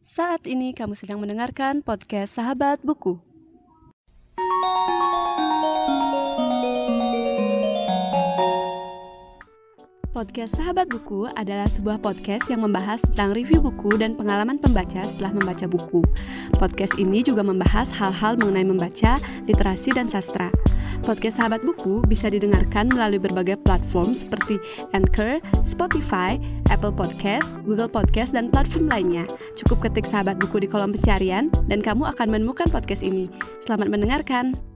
Saat ini kamu sedang mendengarkan podcast Sahabat Buku. Podcast Sahabat Buku adalah sebuah podcast yang membahas tentang review buku dan pengalaman pembaca setelah membaca buku. Podcast ini juga membahas hal-hal mengenai membaca, literasi, dan sastra. Podcast Sahabat Buku bisa didengarkan melalui berbagai platform seperti Anchor, Spotify, Apple Podcast, Google Podcast, dan platform lainnya. Cukup ketik Sahabat Buku di kolom pencarian dan kamu akan menemukan podcast ini. Selamat mendengarkan.